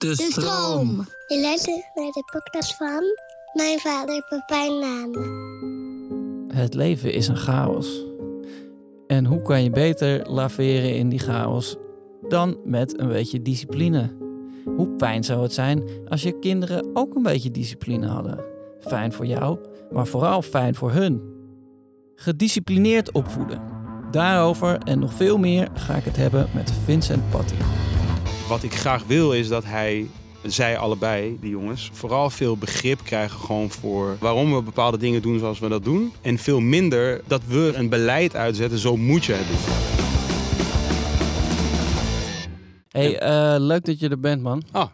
De stroom. Je luistert naar de podcast van mijn vader Pepijn Nane. Het leven is een chaos. En hoe kan je beter laveren in die chaos dan met een beetje discipline? Hoe fijn zou het zijn als je kinderen ook een beetje discipline hadden? Fijn voor jou, maar vooral fijn voor hun. Gedisciplineerd opvoeden. Daarover en nog veel meer ga ik het hebben met Vincent Patty. Wat ik graag wil is dat hij, zij allebei, die jongens, vooral veel begrip krijgen gewoon voor waarom we bepaalde dingen doen zoals we dat doen. En veel minder dat we een beleid uitzetten, zo moet je het doen. Hey, eh, leuk dat je er bent, man. Ah,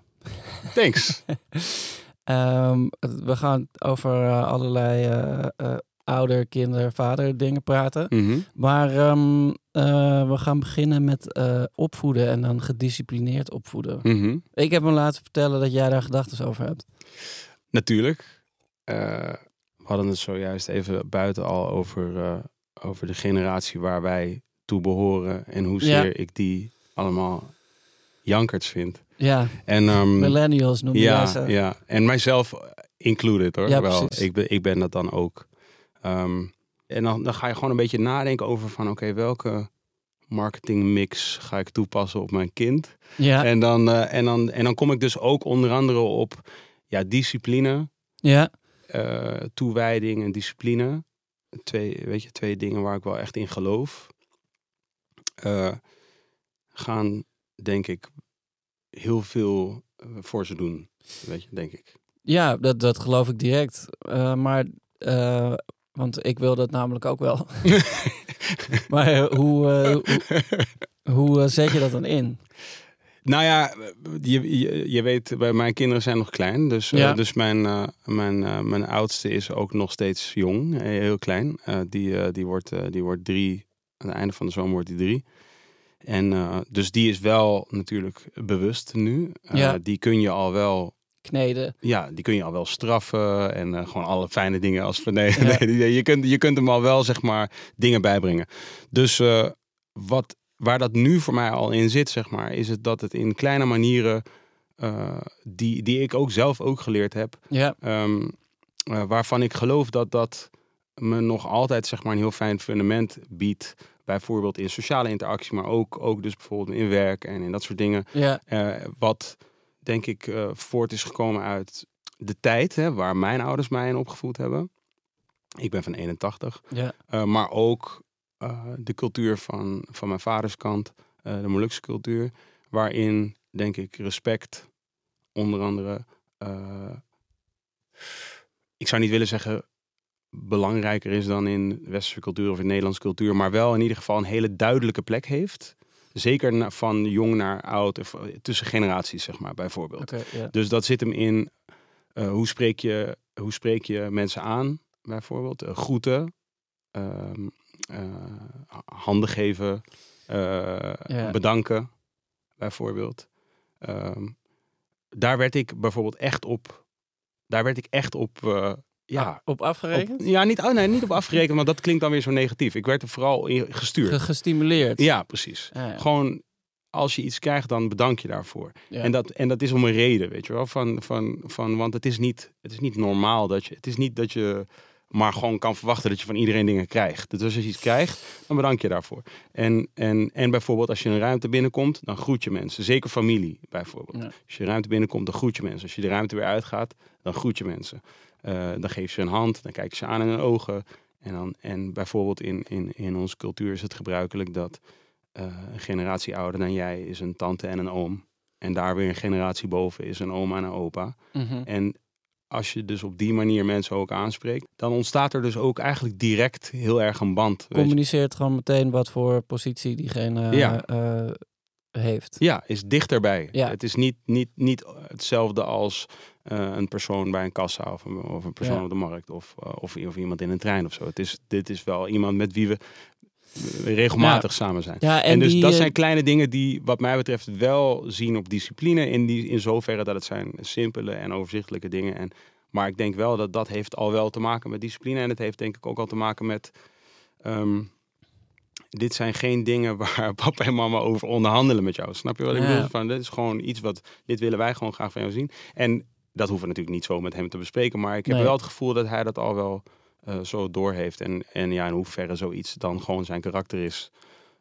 thanks. Ehm, we gaan over eh, allerlei eh, ouder, kinder, vader dingen praten. Mhm. Maar ehm, eh, we gaan beginnen met eh, opvoeden en dan gedisciplineerd opvoeden. Mhm. Ik heb me laten vertellen dat jij daar gedachten over hebt. Natuurlijk. Eh, we hadden het zojuist even buiten al over, over de generatie waar wij toe behoren en hoezeer Ja. ik die allemaal jankerts vind. Ja, En, ehm, millennials noem je ja, ze. ja, en mijzelf included hoor. Ja, wel. precies. Ik, ben, ik ben dat dan ook. Ehm, en dan, dan ga je gewoon een beetje nadenken over van oké, welke marketingmix ga ik toepassen op mijn kind? Ja, En, dan, eh, en, dan, en dan kom ik dus ook onder andere op ja, discipline, ja, eh, toewijding en discipline. Twee, weet je, twee dingen waar ik wel echt in geloof. Eh, gaan, denk ik, heel veel voor ze doen. Weet je, denk ik. ja dat, dat geloof ik direct. Maar, want ik wil dat namelijk ook wel. maar eh, hoe, eh, hoe, hoe eh, zet je dat dan in? Nou ja, je, je, je weet, bij mijn kinderen zijn nog klein. Dus, dus mijn, mijn, mijn oudste is ook nog steeds jong, heel klein. Die, die, wordt, die wordt drie, aan het einde van de zomer wordt hij drie. En dus die is wel natuurlijk bewust nu. Ja. Die kun je al wel Kneden. ja, die kun je al wel straffen en eh, gewoon alle fijne dingen als nee, Ja. nee, je, kunt, je kunt hem al wel zeg maar dingen bijbrengen. Dus eh, wat, waar dat nu voor mij al in zit, zeg maar, is het dat het in kleine manieren eh, die, die ik ook zelf ook geleerd heb, Ja, ehm, eh, waarvan ik geloof dat dat me nog altijd zeg maar een heel fijn fundament biedt. Bijvoorbeeld in sociale interactie, maar ook, ook dus bijvoorbeeld in werk en in dat soort dingen. ja, wat denk ik eh, voort is gekomen uit de tijd hè, waar mijn ouders mij in opgevoed hebben. Ik ben van 81. ja, Eh, maar ook eh, de cultuur van, van mijn vaders kant, de Molukse cultuur. Waarin, denk ik, respect onder andere... ik zou niet willen zeggen belangrijker is dan in westerse cultuur of in Nederlandse cultuur. Maar wel in ieder geval een hele duidelijke plek heeft. Zeker van jong naar oud, of tussen generaties, zeg maar, bijvoorbeeld. Dus dat zit hem in eh, hoe, spreek je, hoe spreek je mensen aan, bijvoorbeeld. Eh, groeten, ehm, eh, handen geven, bedanken, bijvoorbeeld. Ehm, daar werd ik bijvoorbeeld echt op. Daar werd ik echt op. ja, Op afgerekend? op- ja niet, oh nee, niet op afgerekend, maar dat klinkt dan weer zo negatief. Ik werd er vooral in gestuurd. Ge- Gestimuleerd. Ja, precies. Ja. Gewoon als je iets krijgt, dan bedank je daarvoor. Ja. En, dat, en dat is om een reden, weet je wel. Van, van, van, want het is, niet, het is niet normaal dat je. Het is niet dat je maar gewoon kan verwachten dat je van iedereen dingen krijgt. Dus als je iets krijgt, dan bedank je daarvoor. En, en, en bijvoorbeeld als je een ruimte binnenkomt, dan groet je mensen. Zeker familie bijvoorbeeld. Ja. Als je ruimte binnenkomt, dan groet je mensen. Als je de ruimte weer uitgaat, dan groet je mensen. Eh, dan geef je een hand, dan kijk je ze aan in hun ogen. En, dan, en bijvoorbeeld in, in, in onze cultuur is het gebruikelijk dat eh, een generatie ouder dan jij is een tante en een oom. En daar weer een generatie boven is een oma en een opa. Mhm. En als je dus op die manier mensen ook aanspreekt, dan ontstaat er dus ook eigenlijk direct heel erg een band. Communiceert gewoon meteen wat voor positie diegene Ja. eh, heeft. Ja, is dichterbij. Ja. Het is niet, niet, niet hetzelfde als eh, een persoon bij een kassa of een, of een persoon Ja. op de markt of, eh, of, of iemand in een trein of zo. Het is, dit is wel iemand met wie we eh, regelmatig samen zijn. Ja, En, en, dus die, dat zijn kleine dingen die wat mij betreft wel zien op discipline. In, die, in zoverre dat het zijn simpele en overzichtelijke dingen. En, maar ik denk wel dat dat heeft al wel te maken met discipline. En het heeft denk ik ook al te maken met... ehm, dit zijn geen dingen waar papa en mama over onderhandelen met jou. Snap je wat ik Ja. bedoel? Van, dit is gewoon iets wat... Dit willen wij gewoon graag van jou zien. En dat hoeven we natuurlijk niet zo met hem te bespreken. Maar ik heb Nee. wel het gevoel dat hij dat al wel eh, zo doorheeft. En, en ja, in hoeverre zoiets dan gewoon zijn karakter is.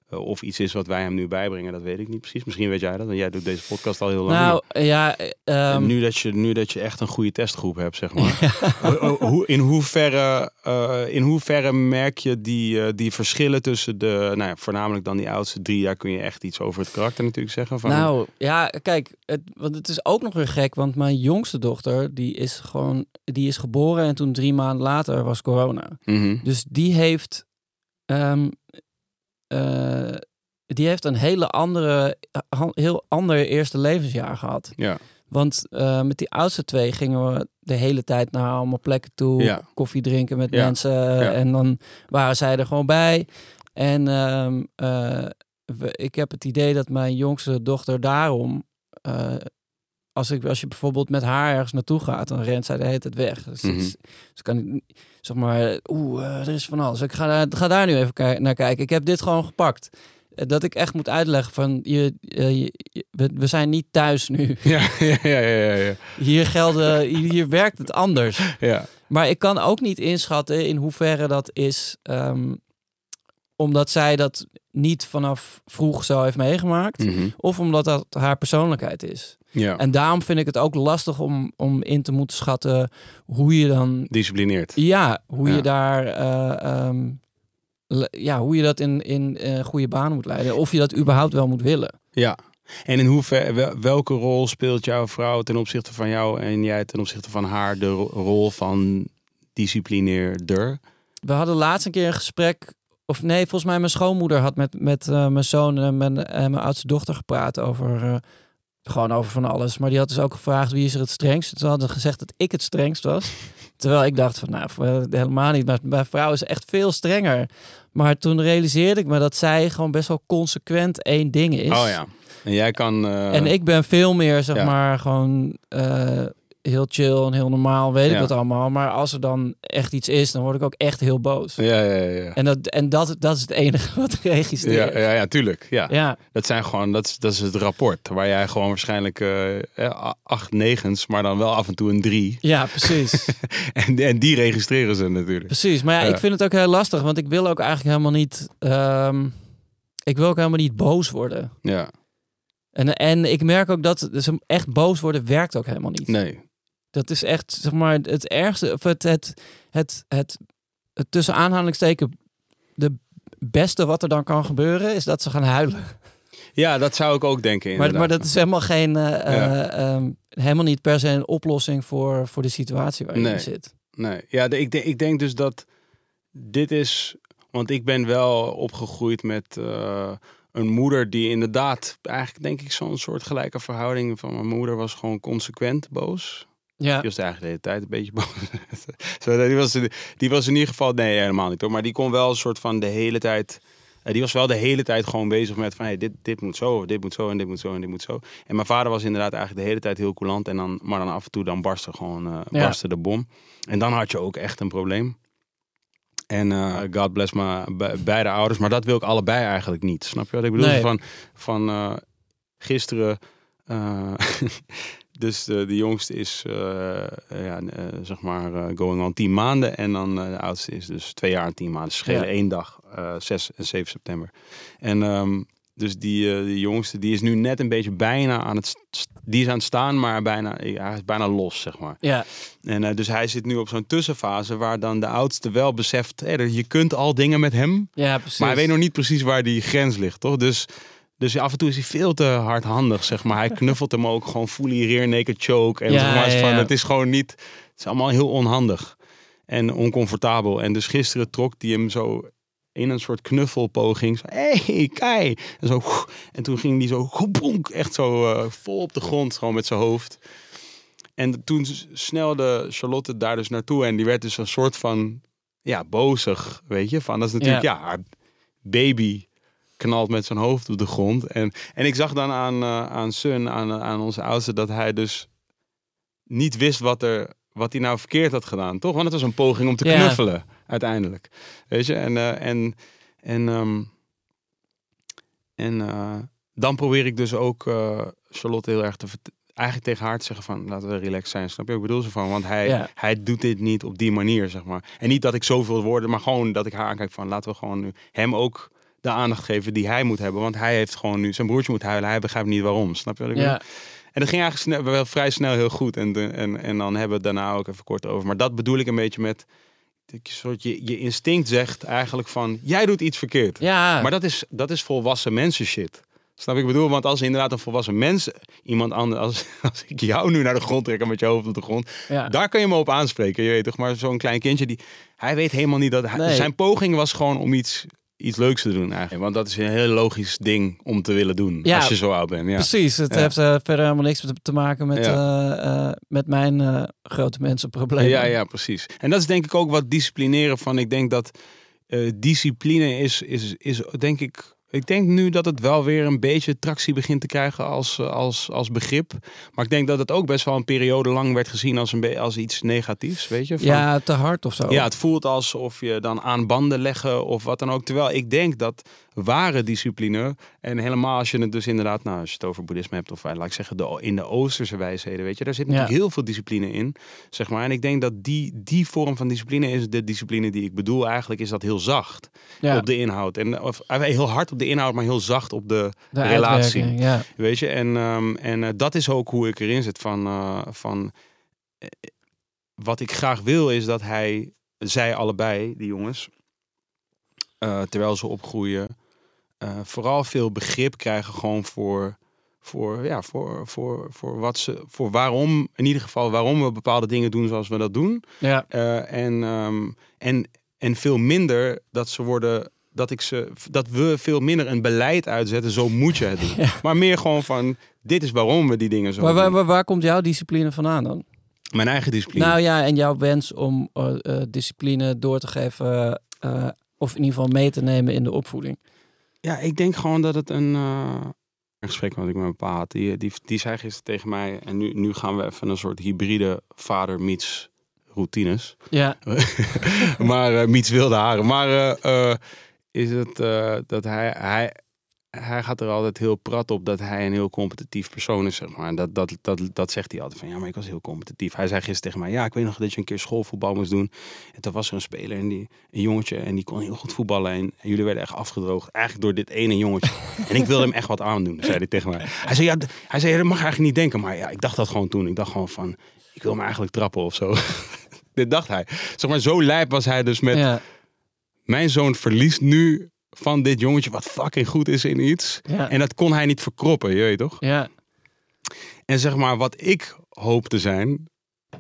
Eh, of iets is wat wij hem nu bijbrengen, dat weet ik niet precies. Misschien weet jij dat, want jij doet deze podcast al heel lang. Nou, ja, eh, ehm, nu, dat je, nu dat je echt een goede testgroep hebt, zeg maar. Ho- hoe- in, hoeverre, eh, in hoeverre merk je die, eh, die verschillen tussen de, nou ja, voornamelijk dan die oudste drie, daar kun je echt iets over het karakter natuurlijk zeggen. Van, nou, ja, kijk, het, want het is ook nog weer gek, want mijn jongste dochter, die is gewoon, die is geboren en toen drie maanden later was corona. Mhm. Dus die heeft, ehm, eh, die heeft een hele andere, ha- heel ander eerste levensjaar gehad. Ja, Want eh, met die oudste twee gingen we de hele tijd naar allemaal plekken toe. Ja. Koffie drinken met Ja. mensen. Ja. En dan waren zij er gewoon bij. En ehm, eh, we- ik heb het idee dat mijn jongste dochter daarom... eh, als, ik, als je bijvoorbeeld met haar ergens naartoe gaat, dan rent zij de hele tijd weg. Dus, Mhm. ze kan niet, zeg maar, oeh, eh, er is van alles. Ik ga daar, ga daar nu even naar kijken. Ik heb dit gewoon gepakt. Eh, Dat ik echt moet uitleggen van, je, eh, je- je- we, we zijn niet thuis nu. ja, ja, ja, ja, ja, Hier, gelden, hier, hier werkt het anders. ja. Maar ik kan ook niet inschatten in hoeverre dat is. ehm, omdat zij dat niet vanaf vroeg zo heeft meegemaakt. Mhm. Of omdat dat haar persoonlijkheid is. Ja. En daarom vind ik het ook lastig om, om in te moeten schatten hoe je dan. Disciplineerd. Ja, hoe Ja. je daar. eh, ehm, ja, hoe je dat in, in eh, goede banen moet leiden. Of je dat überhaupt wel moet willen. Ja. En in hoeverre, wel- welke rol speelt jouw vrouw ten opzichte van jou en jij ten opzichte van haar de ro- rol van disciplineerder? We hadden laatst een keer een gesprek. Of nee, volgens mij mijn schoonmoeder had met, met eh, mijn zoon en mijn, en mijn oudste dochter gepraat over. Gewoon over van alles. Maar die had dus ook gevraagd wie is er het strengst. Ze hadden gezegd dat ik het strengst was. Terwijl ik dacht van nou, eh, helemaal niet. Maar mijn vrouw is echt veel strenger. Maar toen realiseerde ik me dat zij gewoon best wel consequent één ding is. Oh ja. En jij kan... eh, En ik ben veel meer, zeg Ja. maar, gewoon eh, heel chill en heel normaal, weet ik wat allemaal. Maar als er dan echt iets is, dan word ik ook echt heel boos. Ja, ja, ja. En, dat, en dat, dat is het enige wat ik registreer. Ja, ja, ja, tuurlijk. Ja. ja. Dat zijn gewoon, dat is, dat is het rapport. Waar jij gewoon waarschijnlijk eh, eh, acht negens, maar dan wel af en toe een drie. Ja, precies. En, en die registreren ze natuurlijk. precies. Maar ja, Ja. ik vind het ook heel lastig, want ik wil ook eigenlijk helemaal niet... ehm, ik wil ook helemaal niet boos worden. Ja, En, en ik merk ook dat dus echt boos worden werkt ook helemaal niet. nee. Dat is echt, zeg maar, het ergste, of het, het, het, het, het tussen aanhalingsteken, de beste wat er dan kan gebeuren, is dat ze gaan huilen. Ja, dat zou ik ook denken Maar, inderdaad. maar dat is helemaal geen, eh, Ja. eh, ehm, helemaal niet per se een oplossing voor, voor de situatie waar je Nee. in zit. Nee, ja, de- ik, denk, ik denk dus dat dit is. Want ik ben wel opgegroeid met eh, een moeder die inderdaad, eigenlijk denk ik, zo'n soort gelijke verhouding van mijn moeder was gewoon consequent boos. Ja, Die was eigenlijk de hele tijd een beetje boos. Zo, die, was, die was in ieder geval, nee, helemaal niet hoor. Maar die kon wel een soort van de hele tijd. eh, Die was wel de hele tijd gewoon bezig met van hey, dit, dit moet zo, dit moet zo en dit moet zo en dit moet zo. En mijn vader was inderdaad eigenlijk de hele tijd heel coulant. En dan, maar dan af en toe dan barstte gewoon Ja. barstte de bom. En dan had je ook echt een probleem. En eh, God bless be- beide ouders. Maar dat wil ik allebei eigenlijk niet. Snap je wat ik bedoel? Nee. Van, van gisteren... eh, dus de, de jongste is, eh, ja, eh, zeg maar, eh, going on 10 maanden. En dan eh, de oudste is dus twee jaar en 10 maanden. Schelen Ja. één dag, eh 6 en 7 september. En ehm, dus die, eh, die jongste, die is nu net een beetje bijna aan het... Die is aan het staan, maar bijna, ja, hij is bijna los, zeg maar. ja, En eh, dus hij zit nu op zo'n tussenfase waar dan de oudste wel beseft... je kunt al dingen met hem, ja, precies. maar hij weet nog niet precies waar die grens ligt, toch? Dus, dus af en toe is hij veel te hardhandig, zeg maar. Hij knuffelt hem ook gewoon fully rear naked choke. En Ja, zeg maar, ja, van, het is gewoon niet... Het is allemaal heel onhandig en oncomfortabel. En dus gisteren trok hij hem zo in een soort knuffelpoging. Zo, hey, Kai! En, zo, en toen ging die zo, bonk, echt zo eh, vol op de grond, gewoon met zijn hoofd. En toen snelde Charlotte daar dus naartoe en die werd dus een soort van, ja, bozig, weet je. Van, dat is natuurlijk, ja, baby knalt met zijn hoofd op de grond. En, en ik zag dan aan, eh, aan Sun, aan, aan onze oudste, dat hij dus niet wist wat, er, wat hij nou verkeerd had gedaan, toch? Want het was een poging om te knuffelen, uiteindelijk. Weet je, en, eh, en, en, ehm, en eh, dan probeer ik dus ook Charlotte heel erg te eigenlijk tegen haar te zeggen van laten we relaxed zijn, snap je? Ik bedoel ze van, want hij, hij doet dit niet op die manier, zeg maar. En niet dat ik zoveel woorden, maar gewoon dat ik haar aankijk van laten we gewoon nu hem ook de aandacht geven die hij moet hebben, want hij heeft gewoon nu zijn broertje moet huilen, hij begrijpt niet waarom, snap je? Wat ik bedoel? Ja, En dat ging eigenlijk snel, wel vrij snel heel goed. En, de- en, en dan hebben we het daarna ook even kort over. Maar dat bedoel ik een beetje met. soort je, je instinct zegt eigenlijk van. Jij doet iets verkeerd. ja. Maar dat is, dat is volwassen mensen shit. Snap ik bedoel? Want als inderdaad een volwassen mens. Iemand anders. Als, als ik jou nu naar de grond trek en met je hoofd op de grond. ja. Daar kun je me op aanspreken. Je weet toch? Maar zo'n klein kindje. Die, hij weet helemaal niet dat. hij- Nee. Zijn poging was gewoon om iets. Iets leuks te doen eigenlijk. Want dat is een heel logisch ding om te willen doen. Ja. Als je zo oud bent. Ja. Precies, het Ja. heeft eh, verder helemaal niks te- maken met, eh, eh, met mijn grote mensenproblemen. Ja, ja, precies. En dat is denk ik ook wat disciplineren van. Ik denk dat discipline is, is, is, denk ik. Ik denk nu dat het wel weer een beetje tractie begint te krijgen als, eh, als, als begrip. Maar ik denk dat het ook best wel een periode lang werd gezien als, een als iets negatiefs, weet je? Van- Ja, te hard of zo. ja, het voelt alsof je dan aan banden leggen of wat dan ook. Terwijl ik denk dat ware discipline, en helemaal als je het dus inderdaad, nou, als je het over boeddhisme hebt, of eh, laat ik zeggen, de, in de Oosterse wijsheden, weet je, daar zit natuurlijk Ja. heel veel discipline in, zeg maar. En ik denk dat die, die vorm van discipline is de discipline die ik bedoel. Eigenlijk is dat heel zacht Ja, op de inhoud. En, of eh, heel hard op de inhoud, maar heel zacht op de, de relatie. Ja. Weet je, en, ehm, en eh, dat is ook hoe ik erin zit. Van, van wat ik graag wil is dat hij, zij allebei, die jongens, terwijl ze opgroeien, eh, vooral veel begrip krijgen gewoon voor, voor, ja, voor, voor, voor wat ze, voor waarom, in ieder geval waarom we bepaalde dingen doen zoals we dat doen. Ja. Eh, en, ehm, en, en veel minder dat ze worden. Dat, ik ze, dat we veel minder een beleid uitzetten, zo moet je het doen. Ja. Maar meer gewoon van, dit is waarom we die dingen zo Maar waar, doen. waar, waar komt jouw discipline vandaan dan? Mijn eigen discipline. Nou ja, en jouw wens om eh, discipline door te geven, of in ieder geval mee te nemen in de opvoeding. Ja, ik denk gewoon dat het een, eh, een gesprek wat ik met mijn pa had. Die, die, die zei gisteren tegen mij, en nu, nu gaan we even een soort hybride vader meets routines. Ja, maar uh, Miets wilde haren. Maar uh, uh, is het uh, dat hij, hij, hij gaat er altijd heel prat op dat hij een heel competitief persoon is, zeg maar. En dat, dat, dat, dat zegt hij altijd van, ja, maar ik was heel competitief. Hij zei gisteren tegen mij, ja, ik weet nog dat je een keer schoolvoetbal moest doen. En toen was er een speler, en die, een jongetje, en die kon heel goed voetballen. En, en jullie werden echt afgedroogd, eigenlijk door dit ene jongetje. en ik wilde hem echt wat aandoen, zei hij tegen mij. Hij zei, ja, hij zei, ja, dat mag eigenlijk niet denken. Maar ja, ik dacht dat gewoon toen. Ik dacht gewoon van, ik wil hem eigenlijk trappen of zo. Dit dacht hij. Zeg maar, zo lijp was hij dus met... ja, Mijn zoon verliest nu van dit jongetje wat fucking goed is in iets. ja, En dat kon hij niet verkroppen, je weet toch? ja, En zeg maar, wat ik hoop te zijn...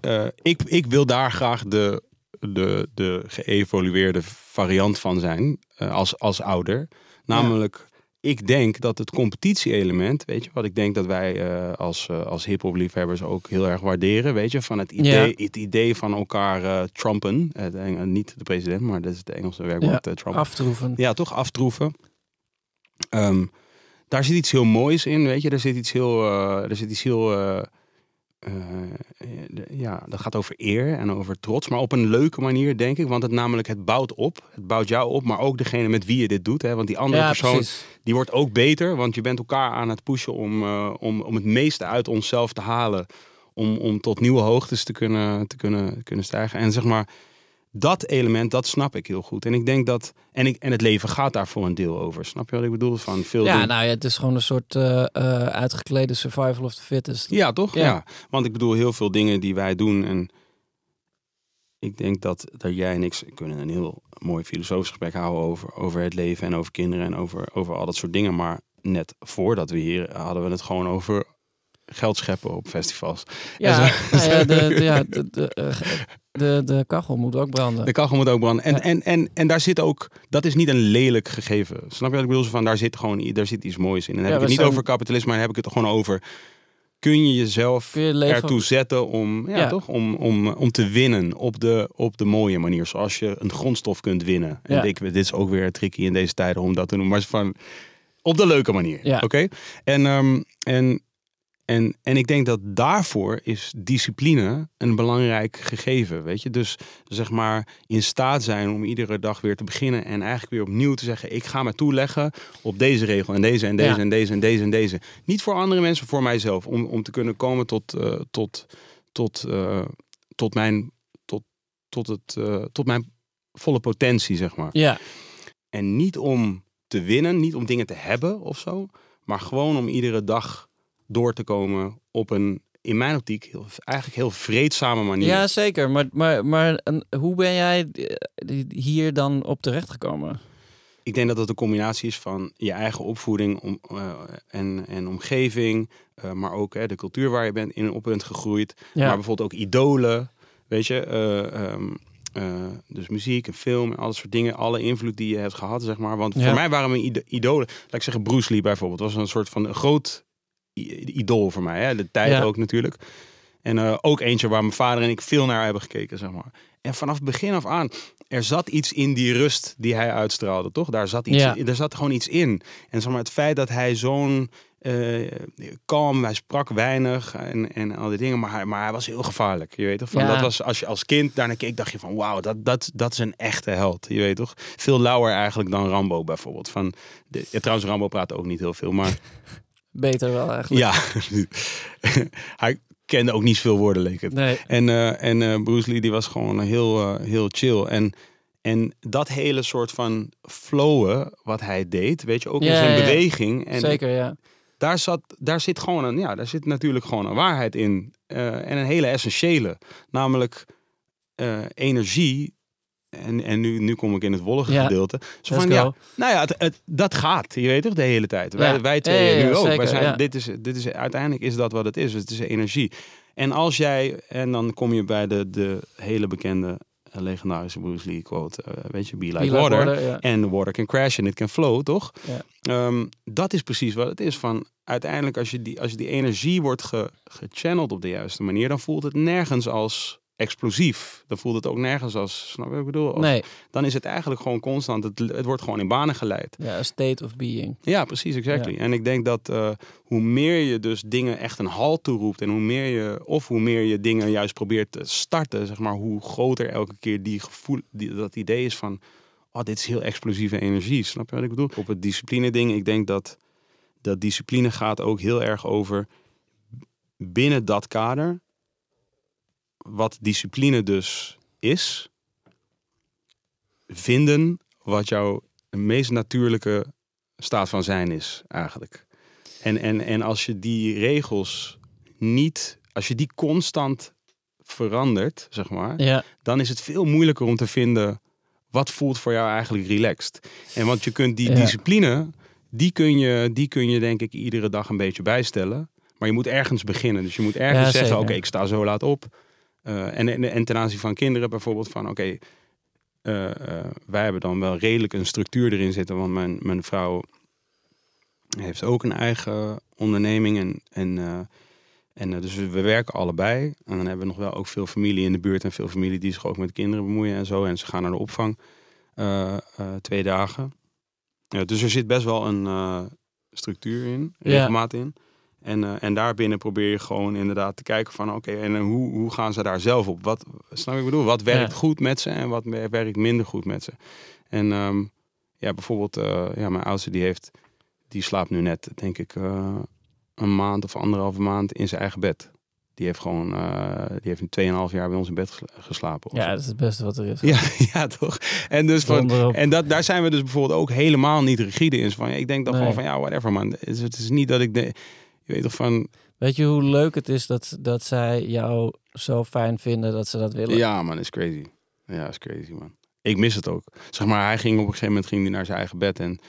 eh, ik, ik wil daar graag de, de, de geëvolueerde variant van zijn eh, als, als ouder. Namelijk, ik denk dat het competitie-element, weet je, wat ik denk dat wij eh, als, uh, als hip-hop liefhebbers ook heel erg waarderen, weet je, van het idee, ja. het idee van elkaar uh, trumpen. Niet de president, maar dat is het Engelse werkwoord, ja, trumpen. aftroeven. Ja, toch aftroeven. Um, daar zit iets heel moois in, weet je. Er zit iets heel, er zit iets heel ja, dat gaat over eer en over trots, maar op een leuke manier, denk ik. Want het namelijk, het bouwt op. Het bouwt jou op, maar ook degene met wie je dit doet. Hè? Want die andere ja, persoon, precies. die wordt ook beter. Want je bent elkaar aan het pushen om, uh, om, om het meeste uit onszelf te halen. Om, om tot nieuwe hoogtes te kunnen, te kunnen, kunnen stijgen. En zeg maar, dat element, dat snap ik heel goed. En ik denk dat, en, ik, en het leven gaat daar voor een deel over. Snap je wat ik bedoel? Van veel ja, doen. nou ja, het is gewoon een soort uh, uh, uitgeklede survival of the fittest. Ja, toch? Ja. Ja. Want ik bedoel, heel veel dingen die wij doen. En ik denk dat, dat jij en ik kunnen een heel mooi filosofisch gesprek houden over, over het leven en over kinderen en over, over al dat soort dingen. Maar net voordat we hier hadden we het gewoon over geld scheppen op festivals. Ja, de, de, ja, de, de, de, de kachel moet ook branden. De kachel moet ook branden. En, Ja. en, en, en daar zit ook, dat is niet een lelijk gegeven. Snap je wat ik bedoel? Van, daar zit gewoon daar zit iets moois in. En dan heb Ja, ik het niet over kapitalisme, maar dan heb ik het gewoon over. Kun je jezelf Kun je leven... ertoe zetten om, ja. Toch? Om, om, om te winnen op de, op de mooie manier. Zoals je een grondstof kunt winnen. En ik, dit is ook weer tricky in deze tijden om dat te doen. Maar van, op de leuke manier. Ja. Oké? En, ehm, en, en, en ik denk dat daarvoor is discipline een belangrijk gegeven. Weet je? Dus zeg maar in staat zijn om iedere dag weer te beginnen. En eigenlijk weer opnieuw te zeggen: ik ga me toeleggen op deze regel en deze en deze Ja. en deze en deze en deze. Niet voor andere mensen, voor mijzelf. Om, om te kunnen komen tot, eh, tot, tot, eh, tot, mijn, tot, tot, het, eh, tot mijn volle potentie, zeg maar. Ja, En niet om te winnen, niet om dingen te hebben of zo. Maar gewoon om iedere dag door te komen op een, in mijn optiek, heel, eigenlijk heel vreedzame manier. ja, zeker. Maar, maar, maar hoe ben jij eh, hier dan op terechtgekomen? Ik denk dat het een combinatie is van je eigen opvoeding om, eh, en, en omgeving. eh, maar ook hè, de cultuur waar je bent, in op bent gegroeid. Ja, Maar bijvoorbeeld ook idolen. Weet je, eh, ehm, eh, dus muziek en film en al dat soort dingen. Alle invloed die je hebt gehad, zeg maar. Want Ja. voor mij waren mijn idolen... Laat ik zeggen, Bruce Lee bijvoorbeeld. Was een soort van een groot idool voor mij. Hè? De tijd Ja. ook natuurlijk. En eh, ook eentje waar mijn vader en ik veel naar hebben gekeken, zeg maar. En vanaf het begin af aan, er zat iets in die rust die hij uitstraalde, toch? Daar zat, iets, Ja. er zat gewoon iets in. En zeg maar, het feit dat hij zo'n eh, kalm, hij sprak weinig en, en al die dingen, maar hij, maar hij was heel gevaarlijk. Je weet toch? Van, Ja. Dat was als je als kind daarnaar keek, dacht je van wauw, dat, dat, dat is een echte held. Je weet toch? Veel lauwer eigenlijk dan Rambo bijvoorbeeld. Van de, ja, trouwens, Rambo praat ook niet heel veel, maar beter wel eigenlijk. ja, hij kende ook niet veel woorden, leek het. Nee, En, eh, en eh, Bruce Lee die was gewoon heel, eh, heel chill. En, en dat hele soort van flowen wat hij deed, weet je, ook in zijn ja, beweging. En zeker ja. daar, zat, daar zit gewoon een, ja, daar zit natuurlijk gewoon een waarheid in. En een hele essentiële. Namelijk energie. En, en nu, nu kom ik in het wollige Ja. gedeelte. Zo van, ja, nou ja, het, het- dat gaat. Je weet toch, de hele tijd. Ja. Wij, wij twee nu ook. zeker, wij zijn, dit is, dit is, uiteindelijk is dat wat het is. Het is energie. En als jij, en dan kom je bij de, de hele bekende eh, legendarische Bruce Lee quote. eh, weet je, be like, Be like water. En water can crash and it can flow, toch? Ja. Ehm, dat is precies wat het is. Van, uiteindelijk, als, je die, als die energie wordt ge, gechanneld op de juiste manier, dan voelt het nergens als explosief. Dan voelt het ook nergens als, snap je wat ik bedoel? Als- Nee, Dan is het eigenlijk gewoon constant. Het, het wordt gewoon in banen geleid. ja, a state of being. Ja, precies, exactly. En ik denk dat eh, hoe meer je dus dingen echt een halt toeroept en hoe meer je, of hoe meer je dingen juist probeert te starten, zeg maar, hoe groter elke keer die gevoel, die, dat idee is van, oh, dit is heel explosieve energie. Snap je wat ik bedoel? Op het discipline ding, ik denk dat dat discipline gaat ook heel erg over binnen dat kader, wat discipline dus is, vinden wat jouw meest natuurlijke staat van zijn is eigenlijk. En, en, en als je die regels niet, als je die constant verandert, zeg maar, Ja, dan is het veel moeilijker om te vinden wat voelt voor jou eigenlijk relaxed. En want je kunt die Ja. discipline, die kun, je, die kun je denk ik iedere dag een beetje bijstellen. Maar je moet ergens beginnen. Dus je moet ergens Ja, zeggen, oké, ik sta zo laat op. Eh, en, en, en ten aanzien van kinderen bijvoorbeeld van, oké, eh, eh, wij hebben dan wel redelijk een structuur erin zitten. Want mijn, mijn vrouw heeft ook een eigen onderneming. En, en, en dus we we werken allebei. En dan hebben we nog wel ook veel familie in de buurt. En veel familie die zich ook met kinderen bemoeien en zo. En ze gaan naar de opvang twee dagen. Ja, dus er zit best wel een structuur in, regelmaat in. En, eh, en daarbinnen probeer je gewoon inderdaad te kijken van oké, en eh, hoe, hoe gaan ze daar zelf op? Wat, snap ik bedoel? Wat werkt Ja. goed met ze en wat wer- werkt minder goed met ze? En ehm, ja, bijvoorbeeld, eh, ja, mijn oudste die heeft, die slaapt nu net, denk ik, een maand of anderhalve maand in zijn eigen bed. Die heeft gewoon, die heeft een 2,5 jaar bij ons in bed gesla- geslapen. ja, dat is het beste wat er is. ja, ja, toch? En dus van, en dat, daar zijn we dus bijvoorbeeld ook helemaal niet rigide in. Van, ik denk dan Nee. gewoon van, ja, whatever man. Het is, het is niet dat ik, de, je weet toch van, Weet je hoe leuk het is dat, dat zij jou zo fijn vinden dat ze dat willen? ja man, is crazy. Ja, is crazy man. Ik mis het ook. Zeg maar, hij ging op een gegeven moment ging hij naar zijn eigen bed en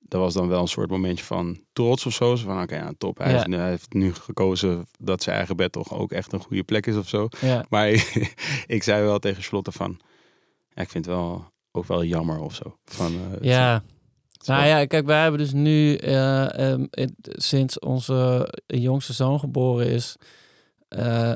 dat was dan wel een soort momentje van trots of zo. Zo van, oké, ja, top. Hij, Ja. is nu- hij heeft nu gekozen dat zijn eigen bed toch ook echt een goede plek is of zo. Ja. Maar ik zei wel tegen Charlotte van, ik vind het wel ook wel jammer of zo. Van, eh, Ja. is Nou ja, kijk, wij hebben dus nu, eh, ehm, sinds onze jongste zoon geboren is, eh,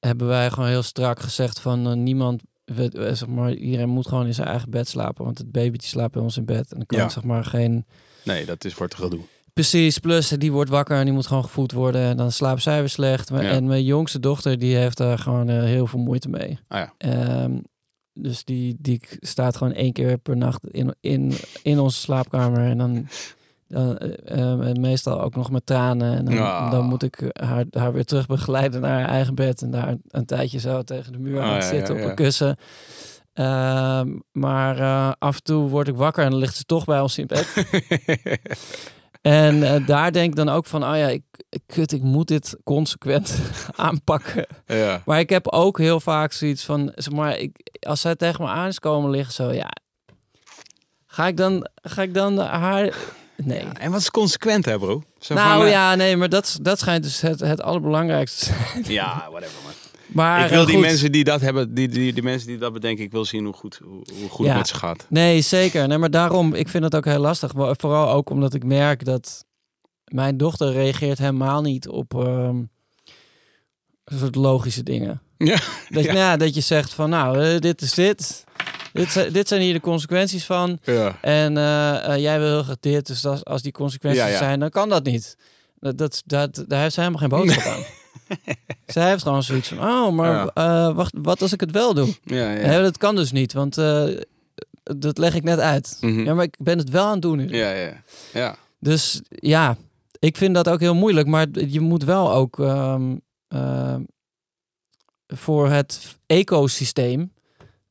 hebben wij gewoon heel strak gezegd van eh, niemand, we, eh, zeg maar, iedereen moet gewoon in zijn eigen bed slapen, want het babytje slaapt bij ons in bed en dan kan Ja. zeg maar geen... Nee, dat is wordt gedoe. Precies, plus die wordt wakker en die moet gewoon gevoed worden en dan slaapt zij weer slecht. Ja. En mijn jongste dochter, die heeft daar gewoon heel veel moeite mee. Ah ja. Ehm, dus die, die staat gewoon één keer per nacht in, in, in onze slaapkamer. En dan, dan eh, ehm, en meestal ook nog met tranen. En dan, dan moet ik haar, haar weer terug begeleiden naar haar eigen bed. En daar een tijdje zo tegen de muur gaan ja, zitten ja, op een kussen. Ehm, maar eh, af en toe word ik wakker en dan ligt ze toch bij ons in bed. En eh, daar denk ik dan ook van, oh ja, ik, ik, kut, ik moet dit consequent aanpakken. ja. Maar ik heb ook heel vaak zoiets van, zeg maar, ik, als zij tegen me aan is komen liggen, zo ja, ga ik dan, ga ik dan haar, nee. Ja, En wat is consequent, hè, bro? Zo nou van, eh, ja, nee, maar dat, dat schijnt dus het, het allerbelangrijkste te zijn. Ja, whatever, man. Maar ik wil eh, die goed. mensen die dat hebben, die, die, die mensen die dat bedenken, ik wil zien hoe goed, hoe, hoe goed Ja. het met ze gaat. Nee, zeker. Nee, maar daarom, ik vind het ook heel lastig. Vooral ook omdat ik merk dat mijn dochter reageert helemaal niet op ehm, soort logische dingen. Ja. Dat, Ja. nou dat je zegt van, nou, eh, dit is dit. Dit zijn, dit zijn hier de consequenties van. Ja. En eh, eh, jij wil heel graag dit. Dus als, als die consequenties Ja, ja. zijn, dan kan dat niet. Dat, dat, dat, daar heeft ze helemaal geen boodschap aan. Zij heeft gewoon zoiets van, oh, maar wacht, wat als ik het wel doe? Ja, dat kan dus niet, want dat leg ik net uit. Mhm. Ja, maar ik ben het wel aan het doen nu. ja, ja. ja. Dus ja, ik vind dat ook heel moeilijk. Maar je moet wel ook ehm, voor het ecosysteem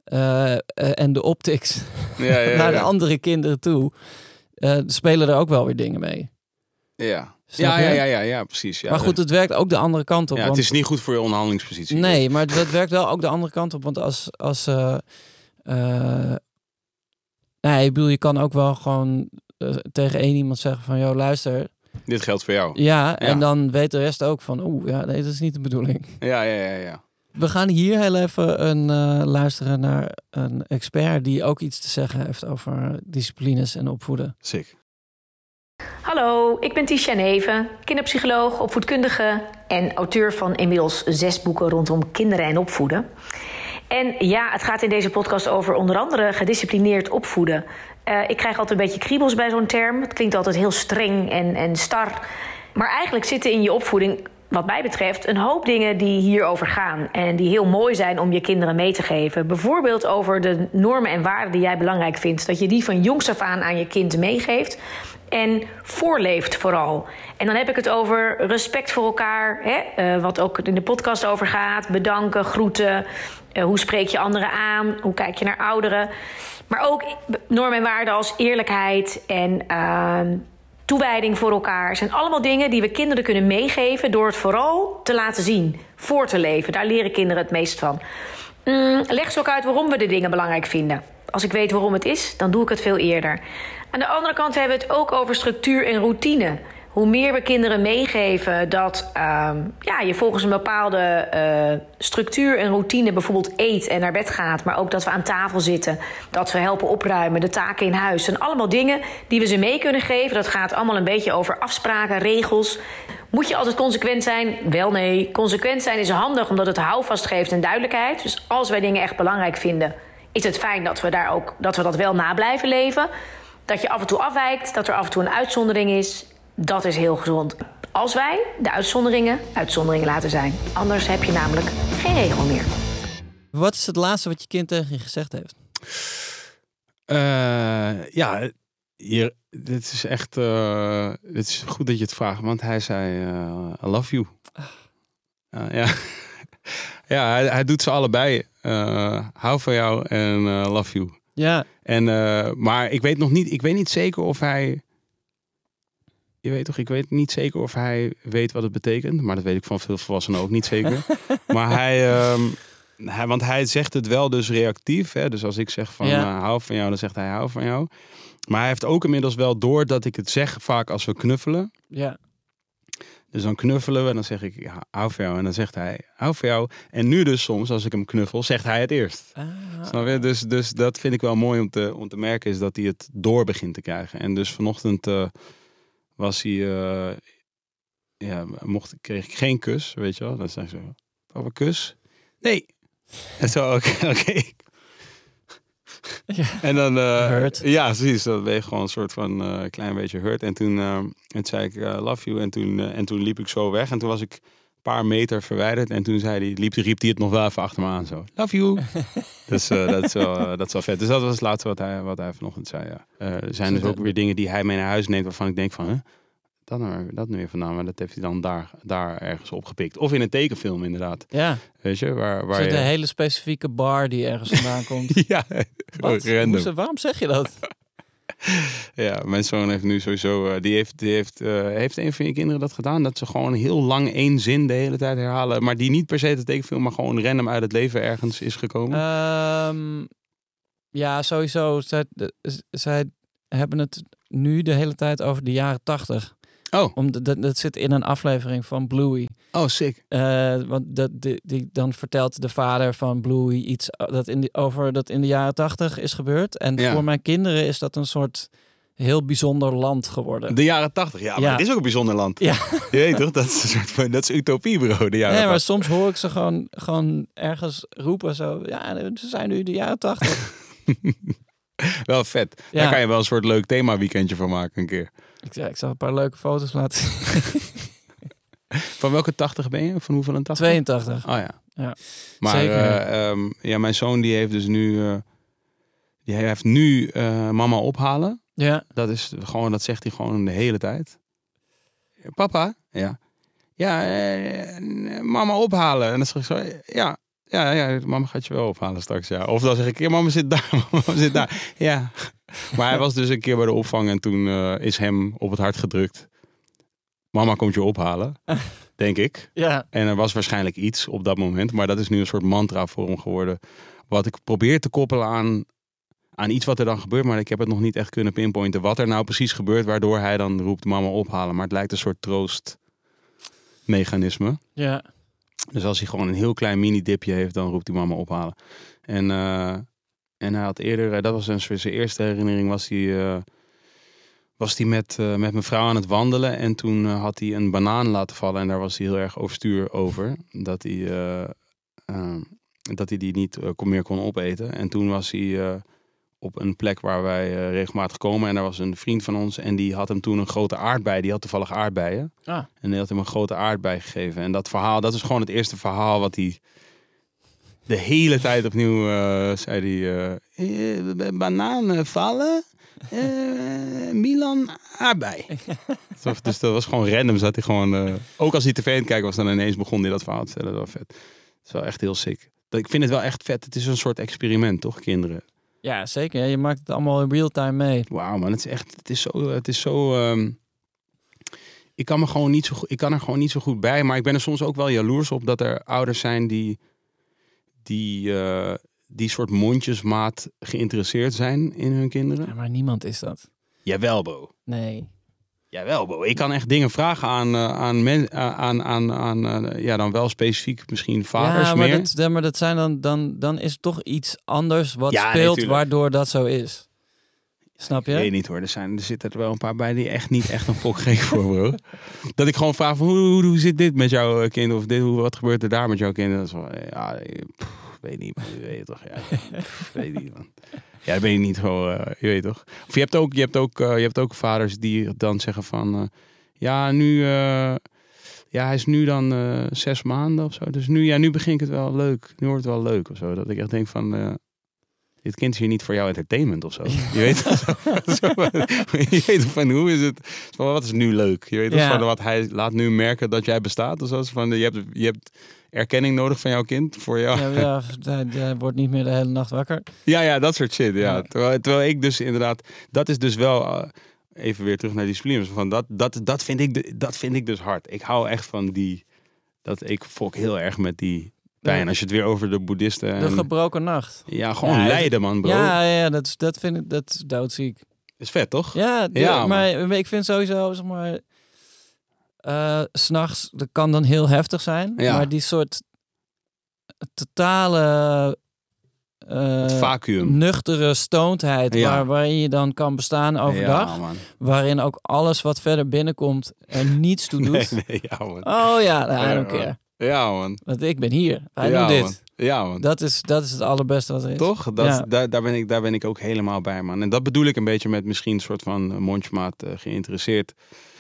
eh, eh, en de optics ja, ja, naar de ja. andere kinderen toe, eh, spelen er ook wel weer dingen mee. Ja. Ja, ja, ja, ja, ja, precies. Ja, maar goed, het werkt ook de andere kant op. ja, want- het is niet goed voor je onderhandelingspositie. Nee, maar dat werkt wel ook de andere kant op. Want als. als nee, ik bedoel, je kan ook wel gewoon tegen één iemand zeggen van... joh, luister. Dit geldt voor jou. Ja, en dan weet de rest ook van... oeh, ja, nee, dat is niet de bedoeling. Ja, ja, ja, ja. We gaan hier heel even een, eh, luisteren naar een expert... die ook iets te zeggen heeft over disciplines en opvoeden. Sick. Hallo, ik ben Tisha Neven, kinderpsycholoog, opvoedkundige en auteur van inmiddels zes boeken rondom kinderen en opvoeden. En ja, het gaat in deze podcast over onder andere gedisciplineerd opvoeden. Eh, ik krijg altijd een beetje kriebels bij zo'n term. Het klinkt altijd heel streng en, en star. Maar eigenlijk zitten in je opvoeding, wat mij betreft, een hoop dingen die hierover gaan. En die heel mooi zijn om je kinderen mee te geven. Bijvoorbeeld over de normen en waarden die jij belangrijk vindt. Dat je die van jongs af aan aan je kind meegeeft. En voorleeft vooral. En dan heb ik het over respect voor elkaar. Hè? eh, wat ook in de podcast over gaat. Bedanken, groeten. eh, hoe spreek je anderen aan? Hoe kijk je naar ouderen? Maar ook normen en waarden als eerlijkheid en ehm, toewijding voor elkaar. zijn allemaal dingen die we kinderen kunnen meegeven door het vooral te laten zien, voor te leven. Daar leren kinderen het meest van. Mm, leg ze ook uit waarom we de dingen belangrijk vinden. Als ik weet waarom het is, dan doe ik het veel eerder. Aan de andere kant hebben we het ook over structuur en routine. Hoe meer we kinderen meegeven dat ehm, ja, je volgens een bepaalde eh, structuur en routine bijvoorbeeld eet en naar bed gaat, maar ook dat we aan tafel zitten, dat we helpen opruimen, de taken in huis. zijn allemaal dingen die we ze mee kunnen geven. Dat gaat allemaal een beetje over afspraken, regels. Moet je altijd consequent zijn? Wel nee. Consequent zijn is handig omdat het houvast geeft en duidelijkheid. Dus als wij dingen echt belangrijk vinden, is het fijn dat we, daar ook, dat, we dat wel na blijven leven. Dat je af en toe afwijkt, dat er af en toe een uitzondering is. Dat is heel gezond. Als wij de uitzonderingen uitzonderingen laten zijn. Anders heb je namelijk geen regel meer. Wat is het laatste wat je kind tegen je gezegd heeft? Eh, ja, hier, dit is echt. eh, dit is goed dat je het vraagt, want hij zei: eh, I love you. Eh, ja, ja hij, hij doet ze allebei. Eh, hou van jou en eh, love you. Ja, En, eh, maar ik weet nog niet, ik weet niet zeker of hij. Je weet toch, ik weet niet zeker of hij weet wat het betekent. Maar dat weet ik van veel volwassenen ook niet zeker. maar hij, ehm, hij, want hij zegt het wel dus reactief. Hè? Dus als ik zeg van Ja. eh, hou van jou, dan zegt hij hou van jou. Maar hij heeft ook inmiddels wel door dat ik het zeg vaak als we knuffelen. Ja. Dus dan knuffelen we en dan zeg ik ja, hou van jou. En dan zegt hij hou van jou. En nu dus soms, als ik hem knuffel, zegt hij het eerst. Ah. Snap je? Dus, dus dat vind ik wel mooi om te, om te merken, is dat hij het door begint te krijgen. En dus vanochtend eh, was hij, eh, ja, mocht, kreeg ik geen kus, weet je wel. Dan zei ik zo, papa, kus? Nee. En zo, oké. Ja. En dan, eh, Hurt. ja, precies. Dat ben je gewoon een soort van eh, klein beetje hurt. En toen, en toen zei ik, love you. En toen, en toen liep ik zo weg. En toen was ik paar meter verwijderd. En toen zei hij, liep, riep hij het nog wel even achter me aan. Zo, love you. dus eh, dat, is wel, eh, dat is wel vet. Dus dat was het laatste wat hij, wat hij vanochtend zei, ja. Eh, er zijn dus ook weer dingen die hij mee naar huis neemt... waarvan ik denk van, huh? Dat nou, dat nu weer vandaan. Maar dat heeft hij dan daar, daar ergens opgepikt. Of in een tekenfilm inderdaad. Ja, Weet je, waar, waar je... de hele specifieke bar die ergens vandaan komt. Ja, Wat? waarom zeg je dat? Ja, mijn zoon heeft nu sowieso. eh, die heeft, die heeft, eh, heeft een van je kinderen dat gedaan? Dat ze gewoon heel lang één zin de hele tijd herhalen. Maar die niet per se de tekenfilm, maar gewoon random uit het leven ergens is gekomen. Ehm, ja, sowieso. Zij, zij hebben het nu de hele tijd over de jaren tachtig. Oh, Om dat, dat zit in een aflevering van Bluey. oh, sick. Eh, want dat, die, die, dan vertelt de vader van Bluey iets eh, dat in die, over dat in de jaren tachtig is gebeurd. En Ja. voor mijn kinderen is dat een soort heel bijzonder land geworden. De jaren tachtig, ja, maar Ja. het is ook een bijzonder land. Ja. Je weet toch, dat is een soort van, dat is utopie, bro, de jaren Nee, maar 80. soms hoor ik ze gewoon, gewoon ergens roepen zo. Ja, ze zijn nu de jaren tachtig. Wel vet. Ja. Daar kan je wel een soort leuk thema weekendje van maken een keer. ik, ja, ik zal een paar leuke foto's laten zien. Van welke tachtig ben je? Van hoeveel een tachtig? 82. Oh ja. Ja. Maar Zeker. eh, ehm, ja, mijn zoon die heeft dus nu, eh, die heeft nu eh, mama ophalen. Ja. Dat is gewoon, dat zegt hij gewoon de hele tijd. Papa? Ja. Ja, eh, mama ophalen. En dan zeg ik zo, ja, ja, ja, mama gaat je wel ophalen straks, ja. Of dan zeg ik, ja, mama zit daar, mama zit daar. Ja. Maar hij was dus een keer bij de opvang en toen eh, is hem op het hart gedrukt. Mama komt je ophalen, denk ik. Ja. En er was waarschijnlijk iets op dat moment. Maar dat is nu een soort mantra voor hem geworden. Wat ik probeer te koppelen aan, aan iets wat er dan gebeurt. Maar ik heb het nog niet echt kunnen pinpointen. Wat er nou precies gebeurt. Waardoor hij dan roept mama ophalen. Maar het lijkt een soort troostmechanisme. Ja. Dus als hij gewoon een heel klein mini dipje heeft. Dan roept hij mama ophalen. En, eh, en hij had eerder. eh, Dat was zijn eerste herinnering. Was hij... eh, was hij met, met mijn vrouw aan het wandelen. En toen had hij een banaan laten vallen. En daar was hij heel erg overstuur over. Dat hij, eh, eh, dat hij die niet meer kon opeten. En toen was hij op een plek waar wij eh, regelmatig komen. En daar was een vriend van ons. En die had hem toen een grote aardbei. Die had toevallig aardbeien. Ah. En die had hem een grote aardbei gegeven. En dat verhaal, dat is gewoon het eerste verhaal wat hij... De hele tijd opnieuw eh, zei hij... eh, bananen vallen... Milan aardbei. Dus dat was gewoon random. Zat hij gewoon, ook als hij tv aan het kijken was, dan ineens begon hij dat verhaal te stellen. Dat was vet. Dat is wel echt heel sick. Ik vind het wel echt vet. Het is een soort experiment, toch, kinderen? Ja, zeker. Je maakt het allemaal in real time mee. Wauw, man. Het is echt, het is zo, het is zo. ehm, ik kan me gewoon niet zo goed, ik kan er gewoon niet zo goed bij. Maar ik ben er soms ook wel jaloers op dat er ouders zijn die, die, eh, die soort mondjesmaat geïnteresseerd zijn in hun kinderen. Ja, maar niemand is dat. Jawel, Bo. Nee. Jawel, Bo. Ik kan echt dingen vragen aan, eh, aan, men, aan, aan, aan eh, ja, dan wel specifiek misschien vaders ja, maar meer. dat, ja, maar dat zijn dan, dan, dan is toch iets anders wat Ja, nee, speelt waardoor dat zo is. Snap je? Ik weet niet hoor, er, zijn, er zitten er wel een paar bij die echt niet echt een fok geven voor, bro. Dat ik gewoon vraag van, hoe, hoe, hoe zit dit met jouw eh, kind? Of dit, hoe, wat gebeurt er daar met jouw kind? Dat is wel, ja, eh, pff, weet niet, man. Je weet toch? Ja, weet niet, man. Ja, dan ben je niet gewoon, eh, je weet toch? Of je hebt ook, je hebt ook, eh, je hebt ook vaders die dan zeggen van, eh, ja, nu, ja, hij is nu dan zes maanden of zo. Dus nu, ja, nu begin ik het wel leuk. Nu wordt het wel leuk of zo. Dat ik echt denk van, dit kind is hier niet voor jouw entertainment of zo. Je weet? Zo, je weet van hoe is het? Van, wat is nu leuk? Je weet Ja. van wat hij laat nu merken dat jij bestaat. of zo. Van, je, hebt, je hebt erkenning nodig van jouw kind voor jou. Ja, ja, hij, hij wordt niet meer de hele nacht wakker. Ja, ja, dat soort shit. Ja. Terwijl, terwijl ik dus inderdaad, dat is dus wel, eh, even weer terug naar die spleens. Van dat, dat, dat, vind ik, dat vind ik dus hard. Ik hou echt van die, dat ik fok heel erg met die, pijn. Als je het weer over de boeddhisten... De en- gebroken nacht. ja, gewoon Ja, lijden, man, bro. Ja, ja dat, dat vind ik dat is doodziek. Is vet, toch? Ja, de- Ja, maar ik vind sowieso, zeg maar, eh, s s'nachts, dat kan dan heel heftig zijn, Ja. maar die soort totale eh, Het vacuüm. nuchtere stoondheid, Ja. waar, waarin je dan kan bestaan overdag, Ja, waarin ook alles wat verder binnenkomt er niets toe doet. Nee, nee, ja, man. Oh ja, nou, I don't Ja, care. Ja, man. Want ik ben hier. Wij ja, doen dit. Man. Ja, man. Dat is, dat is het allerbeste wat er is. Toch? Dat, Ja. daar, daar, ben ik, daar ben ik ook helemaal bij, man. En dat bedoel ik een beetje met misschien een soort van eh, mondjesmaat eh, geïnteresseerd.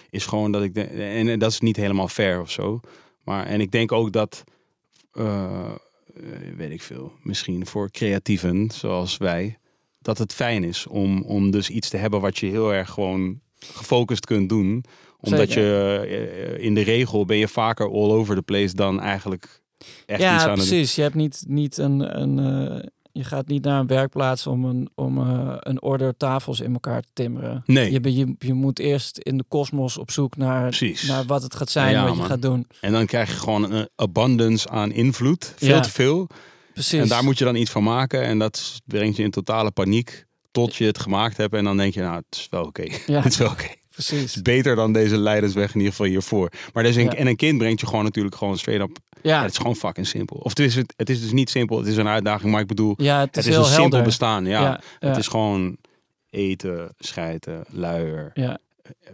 Is gewoon dat ik... De, en, en dat is niet helemaal fair of zo. Maar, en ik denk ook dat... eh, weet ik veel. Misschien voor creatieven zoals wij... Dat het fijn is om, om dus iets te hebben wat je heel erg gewoon gefocust kunt doen. Omdat Zeker. je eh, in de regel ben je vaker all over the place dan eigenlijk echt iets ja, aan het precies. Je hebt niet, niet een, een eh, je gaat niet naar een werkplaats om een, om eh, een order tafels in elkaar te timmeren. Nee. Je, je, je moet eerst in de kosmos op zoek naar, Precies. naar wat het gaat zijn, Ja, wat je gaat doen. En dan krijg je gewoon een abundance aan invloed. Veel Ja. te veel. Precies. En daar moet je dan iets van maken. En dat brengt je in totale paniek. Tot je het gemaakt hebt. En dan denk je, nou, het is wel oké. Ja. het is wel oké. Precies. beter dan deze leidersweg in ieder geval hiervoor. Maar dus een, en een kind brengt je gewoon natuurlijk gewoon straight up. Ja, het is gewoon fucking simpel. Of het is, het, het is dus niet simpel. Het is een uitdaging. Maar ik bedoel, ja het het is, heel een simpel bestaan. Ja, Het is gewoon eten, schijten, luier, ja.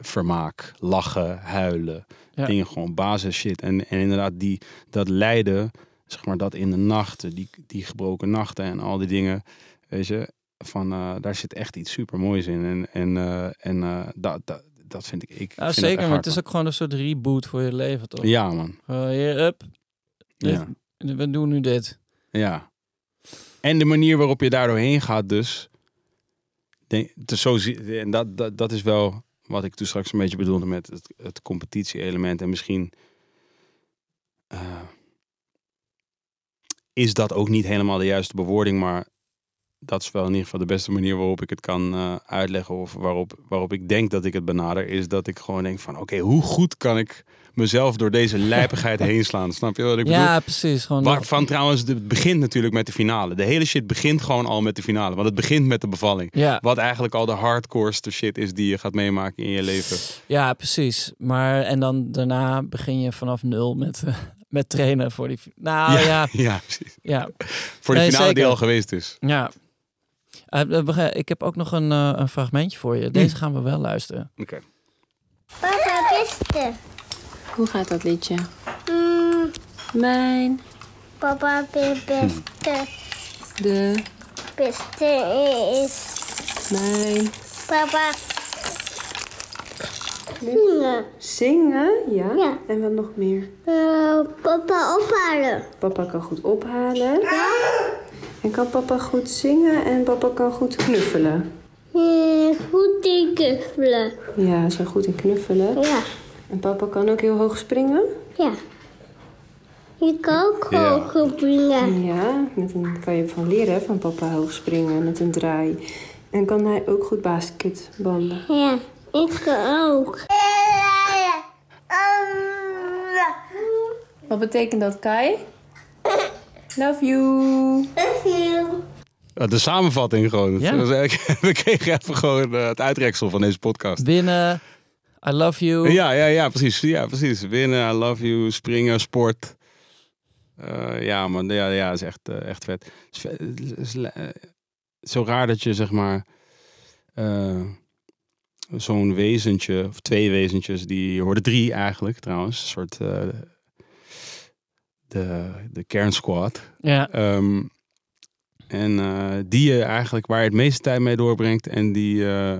vermaak, lachen, huilen. Ja. Dingen gewoon basis shit. En, en inderdaad, die, dat lijden, zeg maar, dat in de nachten, die, die gebroken nachten en al die dingen, weet je, van eh, daar zit echt iets super moois in. En, en, eh, en eh, dat, dat, dat vind ik. ik Ja, vind zeker, maar hard, het is ook gewoon een soort reboot voor je leven, toch? Ja, man. Uh, hier, up. Ja. We doen nu dit. ja. En de manier waarop je daar doorheen gaat, dus. Denk, het is zo, zie- en dat, dat, dat is wel wat ik toen straks een beetje bedoelde met het, het competitie-element. En misschien eh, is dat ook niet helemaal de juiste bewoording, maar dat is wel in ieder geval de beste manier waarop ik het kan eh, uitleggen. Of waarop, waarop ik denk dat ik het benader. Is dat ik gewoon denk van oké, hoe goed kan ik mezelf door deze lijpigheid heen slaan? Snap je wat ik bedoel? Ja, precies. Gewoon Waarvan trouwens, het begint natuurlijk met de finale. De hele shit begint gewoon al met de finale. Want het begint met de bevalling. ja, Wat eigenlijk al de hardcoreste shit is die je gaat meemaken in je leven. ja, precies. Maar en dan daarna begin je vanaf nul met, eh, met trainen voor die. Nou ja, ja precies. ja, Voor de Nee, finale die al geweest is. ja. Eh, eh, ik heb ook nog een, eh, een fragmentje voor je. Deze gaan we wel luisteren. Oké. Papa, beste. Hoe gaat dat liedje? Mm, Mijn, papa, de beste. de, Beste is mijn. papa. Ja. Zingen, ja. Ja. En wat nog meer? Papa ophalen. Papa kan goed ophalen. En kan papa goed zingen en papa kan goed knuffelen. Eh, goed knuffelen. Ja, ze zijn goed in knuffelen. Ja. En papa kan ook heel hoog springen. Ja. Ik kan ook Ja. hoog springen. Ja, met een, kan je van leren van papa hoog springen met een draai. En kan hij ook goed basketballen. Ja, ik kan ook. Wat betekent dat, Kai? Love you. Uh, De samenvatting gewoon. Ja. Dat was eigenlijk- We kregen even gewoon eh, het uitreksel van deze podcast. Winnen. I love you. Ja, ja, ja, precies. Ja, precies. Winnen, I love you, springen, sport. Eh, ja, man, ja, ja, is echt, eh, echt vet. Is vet- eh, zo raar dat je, zeg maar, eh, zo'n wezentje, of twee wezentjes, die je hoorde drie eigenlijk trouwens, een soort eh, de, de kernsquad. Ja. Ehm, en eh, die je eigenlijk waar je het meeste tijd mee doorbrengt en die, eh,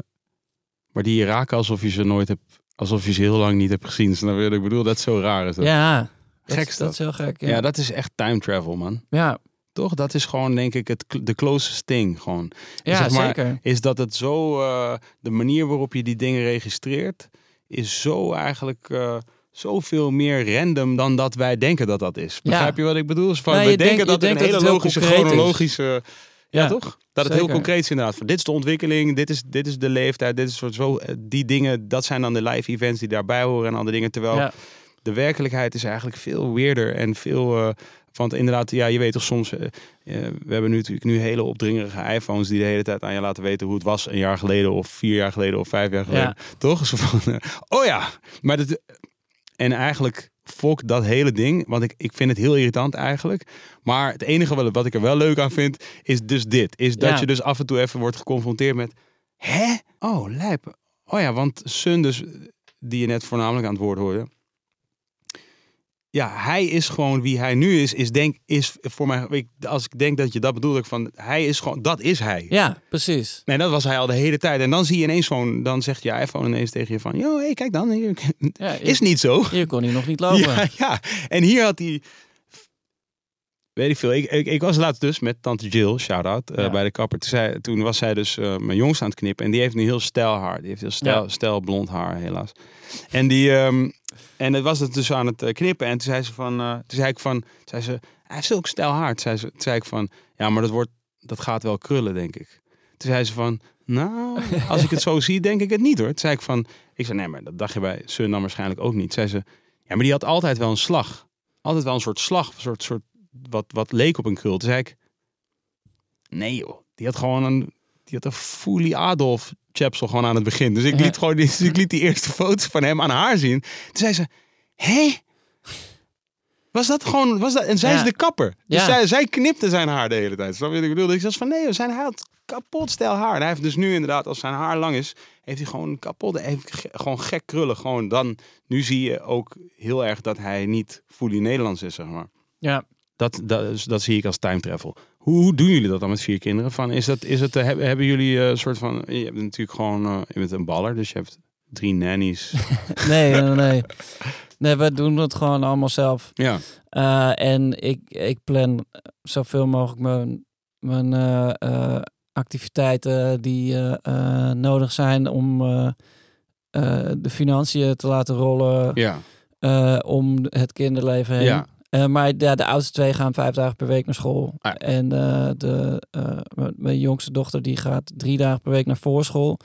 maar die je raken alsof je ze nooit hebt, alsof je ze heel lang niet hebt gezien. Snap je wat ik bedoel? Dat is zo raar. Is dat. Ja. Dat, Gek is- is dat dat. is heel gek. Ja. Ja. dat is echt time travel, man. ja. Toch? Dat is gewoon, denk ik, het, de closest thing. Gewoon. Ja, zeg maar, zeker. Is dat het zo, eh, de manier waarop je die dingen registreert, is zo eigenlijk eh, zoveel meer random dan dat wij denken dat dat is. Begrijp je wat ik bedoel? Dus van, we denken dat er een hele het logische, chronologische... Ja, Ja, toch? Dat het heel concreet is inderdaad. Van, dit is de ontwikkeling, dit is, dit is de leeftijd, dit is soort zo, eh, die dingen, dat zijn dan de live events die daarbij horen en andere dingen. Terwijl Ja. de werkelijkheid is eigenlijk veel weerder en veel, eh, Want inderdaad, ja, je weet toch soms... eh, we hebben nu natuurlijk nu hele opdringerige iPhones... die de hele tijd aan je laten weten hoe het was een jaar geleden... of vier jaar geleden of vijf jaar geleden. Ja. Toch? Zo van, oh ja, maar dat... En eigenlijk fok dat hele ding, want ik, ik vind het heel irritant eigenlijk. Maar het enige wat, ik er wel leuk aan vind, is dus dit. Is dat Ja. je dus af en toe even wordt geconfronteerd met... Hè? Oh, lijp. Oh ja, want Sun dus, die je net voornamelijk aan het woord hoorde... Ja, hij is gewoon wie hij nu is, is denk, is voor mij, als ik denk dat je dat bedoelt, ik van, hij is gewoon, dat is hij. Ja, precies. Nee, dat was hij al de hele tijd. En dan zie je ineens zo'n, dan zegt je iPhone ineens tegen je van, joh, hey, kijk dan, hier. Ja, is niet zo. Hier kon hij nog niet lopen. Ja, ja. En hier had hij. Weet ik veel. Ik, ik, ik was laatst dus met tante Jill, shout-out, eh, Ja. bij de kapper. Toen, zei, toen was zij dus eh, mijn jongste aan het knippen. En die heeft nu heel stijl haar. Die heeft heel stijl, stijl blond haar, helaas. En die... ehm, en het was het dus aan het eh, knippen. En toen zei ze van... eh, toen zei ik van... Zei ze, hij heeft zulk stijl haar. Toen zei, ze, toen zei ik van... Ja, maar dat, wordt, dat gaat wel krullen, denk ik. Toen zei ze van... Nou, als ik het zo zie, denk ik het niet hoor. Toen zei ik van... Ik zei, nee, maar dat dacht je bij Sun dan waarschijnlijk ook niet. Zei ze... Ja, maar die had altijd wel een slag. Altijd wel een soort slag. Een soort, soort wat, wat leek op een krul. Toen zei ik... Nee joh. Die had gewoon een... Die had een fully Adolf chapsel gewoon aan het begin. Dus ik liet gewoon die, dus ik liet die eerste foto's van hem aan haar zien. Toen zei ze... Hé? Was dat gewoon... Was dat, en zij Ja. is de kapper. Dus Ja. zij, zij knipte zijn haar de hele tijd. Snap je wat ik bedoel? Ik was van nee, zijn haar had kapot stijl haar. En hij heeft dus nu inderdaad, als zijn haar lang is, heeft hij gewoon kapot, heeft ge- gewoon gek krullen. Gewoon dan, nu zie je ook heel erg dat hij niet fully Nederlands is, zeg maar. Ja. Dat, dat, dat zie ik als time travel. Hoe, doen jullie dat dan met vier kinderen? Van, is dat, is het, eh, hebben, hebben jullie een soort van, je hebt natuurlijk gewoon, eh, je bent een baller, dus je hebt drie nannies. Nee, nee, nee. Nee, we doen het gewoon allemaal zelf. ja, Eh, en ik, ik plan zoveel mogelijk mijn, mijn eh, eh, activiteiten die eh, eh, nodig zijn om eh, eh, de financiën te laten rollen ja, eh, om het kinderleven heen. ja. Eh, maar ja, de oudste twee gaan vijf dagen per week naar school. Ah. En eh, de, eh, mijn- jongste dochter die gaat drie dagen per week naar voorschool.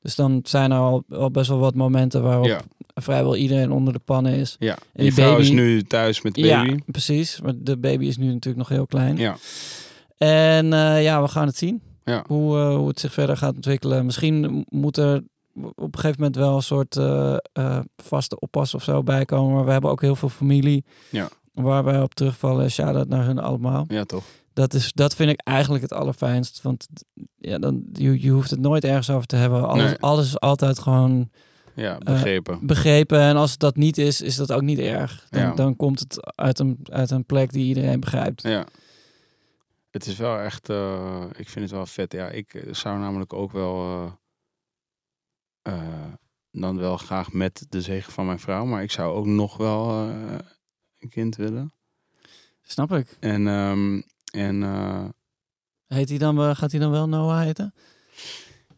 Dus dan zijn er al, al best wel wat momenten waarop ja, vrijwel iedereen onder de pannen is. ja. die je vrouw is baby- nu thuis met de baby. Ja, precies. Maar de baby is nu natuurlijk nog heel klein. Ja. En ja, we gaan het zien. Ja. Hoe, hoe het zich verder gaat ontwikkelen. Misschien moet er op een gegeven moment wel een soort vaste oppas of zo bij komen. Maar we hebben ook heel veel familie Ja. Waar wij op terugvallen. Shout-out naar hun allemaal. ja, toch? Dat, is, dat vind ik eigenlijk het allerfijnst. Want ja, dan, je, je hoeft het nooit ergens over te hebben. Alles, Nee. alles is altijd gewoon Ja, begrepen. begrepen. En als het dat niet is, is dat ook niet erg. Dan, Ja. dan komt het uit een, uit een plek die iedereen begrijpt. Ja. Het is wel echt, eh, ik vind het wel vet. Ja, ik eh, zou namelijk ook wel eh, eh, dan wel graag met de zegen van mijn vrouw, maar ik zou ook nog wel eh, een kind willen. Snap ik. En, ehm, en eh, Heet hij dan, gaat hij dan wel Noah heten?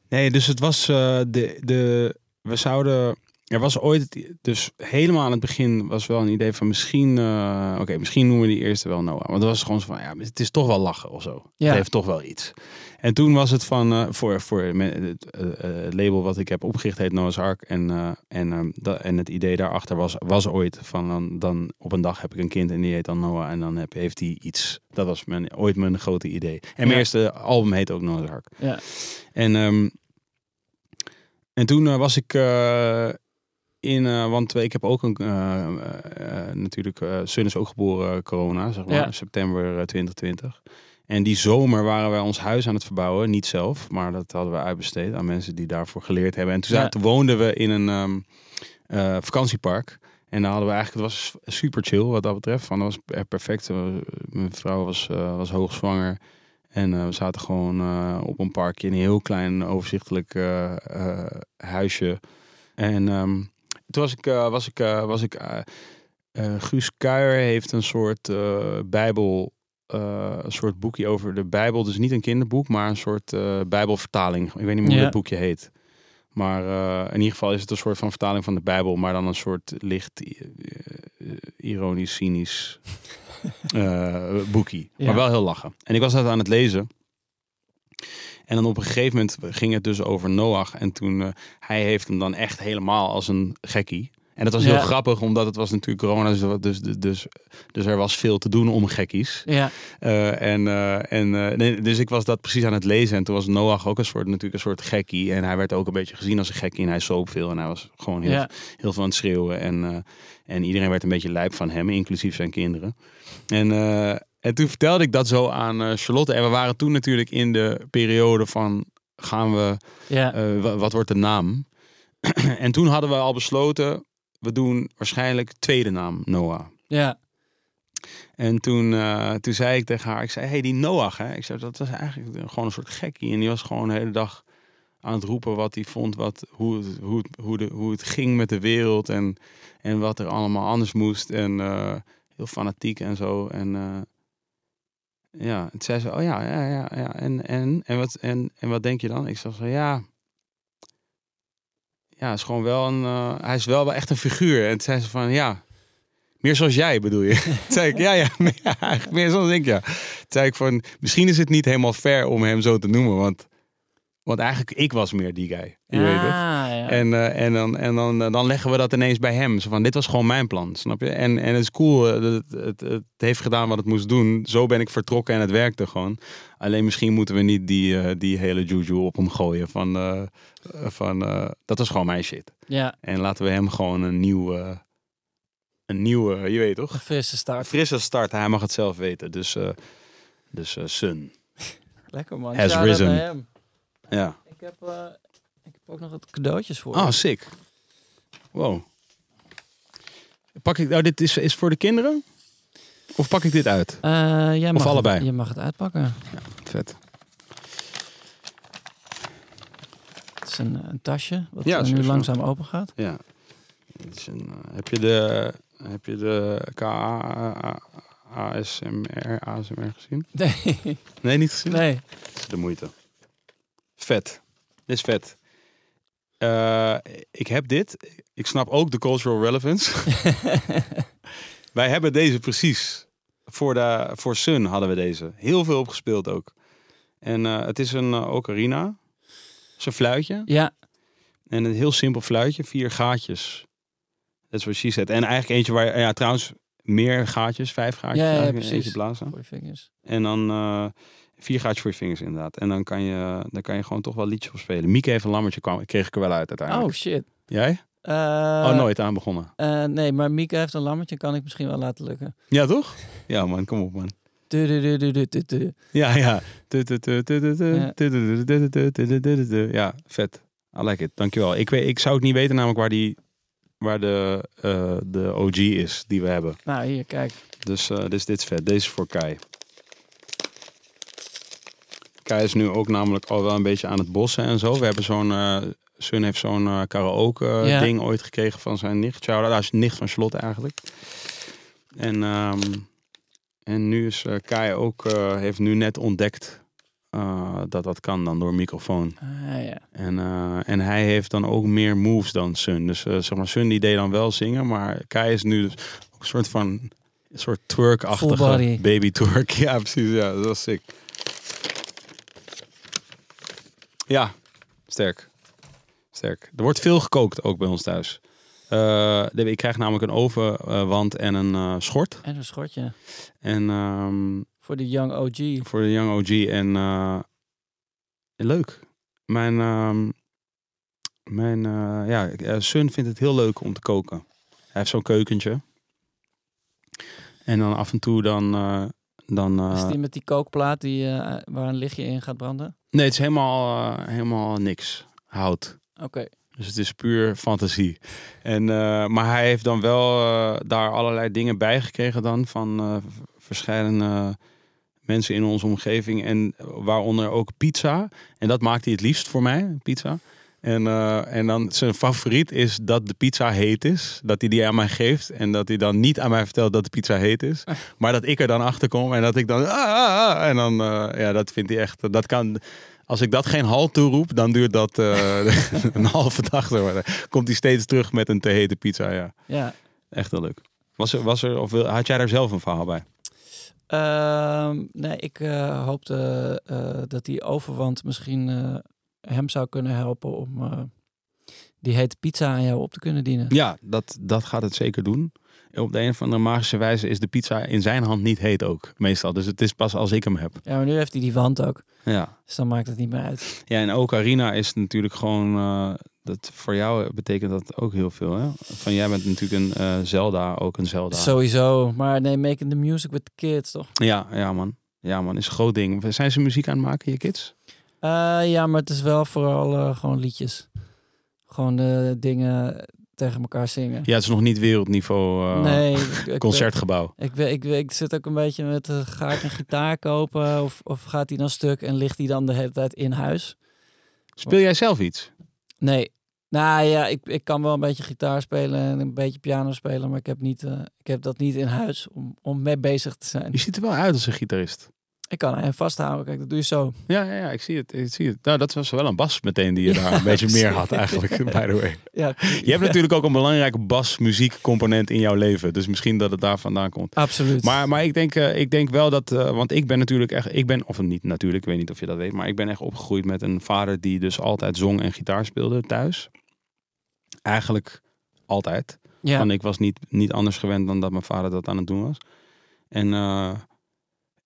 nee, dus het was de, de, we zouden, er was ooit, dus helemaal aan het begin was wel een idee van misschien, eh, oké, misschien noemen we die eerste wel Noah. Want dat was gewoon zo van, ja, het is toch wel lachen of zo. Ja. Het heeft toch wel iets. En toen was het van, eh, voor, voor het eh, label wat ik heb opgericht heet Noah's Ark. En, en, ehm, dat, en het idee daarachter was, was ooit van, dan, dan op een dag heb ik een kind en die heet dan Noah. En dan heb, heeft hij iets. Dat was mijn, ooit mijn grote idee. En mijn Ja. eerste album heet ook Noah's Ark. Ja. En, ehm, en toen was ik in, eh, want ik heb ook een, eh, eh, natuurlijk, Sun is ook geboren corona, zeg maar, Ja. september eh, 2020. En die zomer waren wij ons huis aan het verbouwen, niet zelf, maar dat hadden we uitbesteed aan mensen die daarvoor geleerd hebben. En toen, Ja. zaten, woonden we in een ehm, eh, vakantiepark. En daar hadden we eigenlijk, het was super chill wat dat betreft. Van, dat was perfect. Mijn vrouw was, was hoogzwanger. En we zaten gewoon op een parkje in een heel klein overzichtelijk huisje. En ehm, toen was ik, eh, was ik, eh, was ik eh, Guus Kuijer heeft een soort bijbel, een soort boekje over de Bijbel. Dus niet een kinderboek, maar een soort bijbelvertaling. Ik weet niet meer hoe Ja. dat boekje heet. Maar in ieder geval is het een soort van vertaling van de Bijbel, maar dan een soort licht ironisch, cynisch boekie. Ja. Maar wel heel lachen. En ik was dat aan het lezen. En dan op een gegeven moment ging het dus over Noach. En toen, eh, hij heeft hem dan echt helemaal als een gekkie. En dat was Ja. heel grappig, omdat het was natuurlijk corona. Dus, dus, dus, dus er was veel te doen om gekkies. Ja, Eh, en, eh, en, nee, dus ik was dat precies aan het lezen. En toen was Noach ook een soort, natuurlijk een soort gekkie. En hij werd ook een beetje gezien als een gekkie. En hij soop veel. En hij was gewoon heel, ja. heel veel aan het schreeuwen. En, en iedereen werd een beetje lijp van hem, inclusief zijn kinderen. En, en toen vertelde ik dat zo aan eh, Charlotte. En we waren toen natuurlijk in de periode van... gaan we ja. eh, wa- wat wordt de naam? en toen hadden we al besloten, we doen waarschijnlijk tweede naam Noah. ja. En toen, eh, toen zei ik tegen haar, ik zei, hey, die Noach, hè? Ik zei, dat was eigenlijk gewoon een soort gekkie. En die was gewoon de hele dag aan het roepen wat hij vond, wat, hoe, het, hoe, het, hoe, de, hoe het ging met de wereld en, en wat er allemaal anders moest. En heel fanatiek en zo. En eh, ja, toen zei ze, oh ja, ja, ja, ja. En, en, en, wat, en, en wat denk je dan? Ik zei zo, ja... Ja, is gewoon wel een, eh, hij is wel, wel echt een figuur. En toen zei ze van, ja, meer zoals jij bedoel je? Toen zei ik, ja, ja, meer, ja, meer zoals ik, ja. Toen zei ik van, misschien is het niet helemaal fair om hem zo te noemen, want, want eigenlijk ik was meer die guy. Je weet het. Ah, ja. En, eh, en, dan, en dan, eh, dan leggen we dat ineens bij hem. Zo van, dit was gewoon mijn plan, snap je? En, en het is cool, eh, het, het, het heeft gedaan wat het moest doen. Zo ben ik vertrokken en het werkte gewoon. Alleen misschien moeten we niet die, die hele juju op hem gooien. Van, van, dat was gewoon mijn shit. ja, En laten we hem gewoon een nieuwe, een nieuwe, je weet toch? een frisse Een start. frisse start, hij mag het zelf weten. Dus, dus Sun. Lekker man. Has risen. Ja. Ik heb, eh, ik heb ook nog wat cadeautjes voor. Oh, je. sick. Wow. Pak ik, nou, dit is, is voor de kinderen? Of pak ik dit uit? Eh, jij mag allebei? Het, je mag het uitpakken. Vet. Het is een, een tasje wat Ja, eh, nu langzaam open gaat. Ja. Is een, eh, heb je de, heb je de KA, ASMR, ASMR gezien? Nee, Nee, niet gezien? nee. Dat is de moeite. Vet. Dit is vet. Eh, ik heb dit. Ik snap ook de cultural relevance. Wij hebben deze precies. Voor, de, voor Sun hadden we deze. Heel veel opgespeeld ook. En eh, het is een eh, ocarina. Het is een fluitje. Ja, En een heel simpel fluitje. Vier gaatjes. Dat is wat she said. En eigenlijk eentje waar... Ja, trouwens, meer gaatjes. Vijf gaatjes. Ja, precies. Eentje blazen. voor je vingers. En dan Vier gaatjes voor je vingers inderdaad. En dan kan je, dan kan je gewoon toch wel liedjes op spelen. Mieke heeft een lammetje, kwam, kreeg ik er wel uit uiteindelijk. Oh shit. Jij? Oh, nooit aan begonnen. Nee, maar Mieke heeft een lammetje, kan ik misschien wel laten lukken. Ja, toch? Ja man, kom op man. Ja, ja. Ja, vet. I like it. Dankjewel. Ik, weet, ik zou het niet weten namelijk waar, die, waar de, de OG is die we hebben. Nou, hier, kijk. Dus, dus dit is vet. Deze is voor Kai. Kai is nu ook namelijk al wel een beetje aan het bossen en zo. We hebben zo'n... eh Sun heeft zo'n eh, karaoke Ja. ding ooit gekregen van zijn nicht. Shout-out. Hij is nicht van Charlotte eigenlijk. En, ehm, en nu is eh, Kai ook... heeft nu net ontdekt dat dat kan dan door microfoon. Ah, ja. En, en hij heeft dan ook meer moves dan Sun. Dus zeg maar, Sun die deed dan wel zingen, maar Kai is nu dus een soort van een soort twerk-achtige baby twerk. Ja, precies. Ja, dat was sick. Ja, sterk. Sterk. Er wordt veel gekookt ook bij ons thuis. Eh, ik krijg namelijk een ovenwand en een eh, schort. En een schortje. En ehm, Voor de Young OG. voor de Young OG. En eh, leuk. Mijn, ehm, mijn eh, ja, eh, Sun vindt het heel leuk om te koken. Hij heeft zo'n keukentje. En dan af en toe dan... eh, dan eh, Is die met die kookplaat die, eh, waar een lichtje in gaat branden? Nee, het is helemaal, eh, helemaal niks. Hout. Oké. Dus het is puur fantasie. En, eh, maar hij heeft dan wel eh, daar allerlei dingen bij gekregen dan van verschillende mensen in onze omgeving. En waaronder ook pizza. En dat maakt hij het liefst voor mij, pizza. En, eh, en dan zijn favoriet is dat de pizza heet is. Dat hij die aan mij geeft. En dat hij dan niet aan mij vertelt dat de pizza heet is. Maar dat ik er dan achter kom. En dat ik dan... Ah, ah, ah, en dan, eh, ja, dat vindt hij echt... Dat kan... Als ik dat geen halt toeroep, dan duurt dat eh, een halve dag. Zeg maar. Dan komt hij steeds terug met een te hete pizza. Ja, Ja. echt heel leuk. Was er, was er, of had jij daar zelf een verhaal bij? Ehm, nee, ik hoopte dat die overwand misschien hem zou kunnen helpen om eh, die hete pizza aan jou op te kunnen dienen. Ja, dat, dat gaat het zeker doen. Op de een of andere magische wijze is de pizza in zijn hand niet heet ook, meestal. Dus het is pas als ik hem heb. Ja, maar nu heeft hij die wand ook. Ja, Dus dan maakt het niet meer uit. ja en Ocarina is natuurlijk gewoon... eh, dat voor jou betekent dat ook heel veel, hè? Van jij bent natuurlijk een eh, Zelda, ook een Zelda. Sowieso. Maar nee, making the music with the kids, toch? Ja, ja man. Ja man, is een groot ding. Zijn ze muziek aan het maken, je kids? Eh, ja, maar het is wel vooral eh, gewoon liedjes. Gewoon dingen tegen elkaar zingen. Ja, het is nog niet wereldniveau eh, nee, ik- concertgebouw. Ik, ik, ik, ik zit ook een beetje met, ga ik een gitaar kopen of, of gaat die dan stuk en ligt die dan de hele tijd in huis? Speel jij zelf iets? Nee. Nou ja, ik, ik kan wel een beetje gitaar spelen en een beetje piano spelen, maar ik heb, niet, ik heb dat niet in huis om, om mee bezig te zijn. Je ziet er wel uit als een gitarist. Ik kan hem vasthouden, kijk, dat doe je zo. Ja, ja, ja ik zie het. Ik zie het. Nou, dat was wel een bas meteen die je daar een beetje meer had eigenlijk, by the way. Ja, Je hebt natuurlijk ook een belangrijke bas-muziekcomponent in jouw leven. Dus misschien dat het daar vandaan komt. absoluut. Maar, maar ik, denk, eh, ik denk wel dat, eh, want ik ben natuurlijk echt, ik ben, of niet natuurlijk, ik weet niet of je dat weet, maar ik ben echt opgegroeid met een vader die dus altijd zong en gitaar speelde thuis. Eigenlijk altijd. ja. Want ik was niet, niet anders gewend dan dat mijn vader dat aan het doen was. En, eh,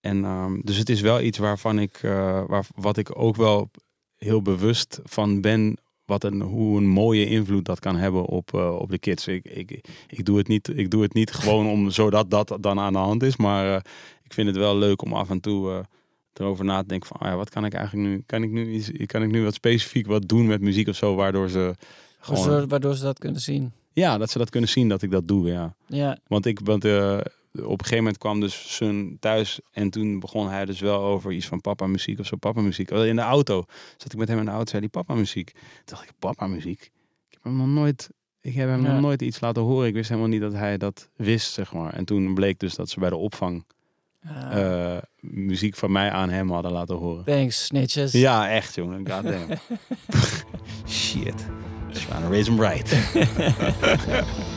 en ehm, dus het is wel iets waarvan ik, eh, waar, wat ik ook wel heel bewust van ben. Wat een, hoe een mooie invloed dat kan hebben op, eh, op de kids. Ik, ik, ik, doe het niet, ik doe het niet gewoon om zodat dat dan aan de hand is. Maar eh, ik vind het wel leuk om af en toe erover na te denken van, ah ja, wat kan ik eigenlijk nu? Kan ik nu, iets, kan ik nu wat specifiek wat doen met muziek of zo, waardoor ze gewoon, Waardoor, waardoor ze dat kunnen zien. ja, dat ze dat kunnen zien dat ik dat doe, ja. Ja, Want ik, want eh, op een gegeven moment kwam dus zijn thuis en toen begon hij dus wel over iets van papa muziek of zo, papa muziek. In de auto zat ik met hem in de auto, zei hij papa muziek. Toen dacht ik, papa muziek? Ik heb hem nog nooit, ik heb hem Ja. nog nooit iets laten horen. Ik wist helemaal niet dat hij dat wist, zeg maar. En toen bleek dus dat ze bij de opvang Ah, eh, muziek van mij aan hem hadden laten horen. thanks, snitches. Ja, echt jongen, goddamn. Shit. Trying to raise him right.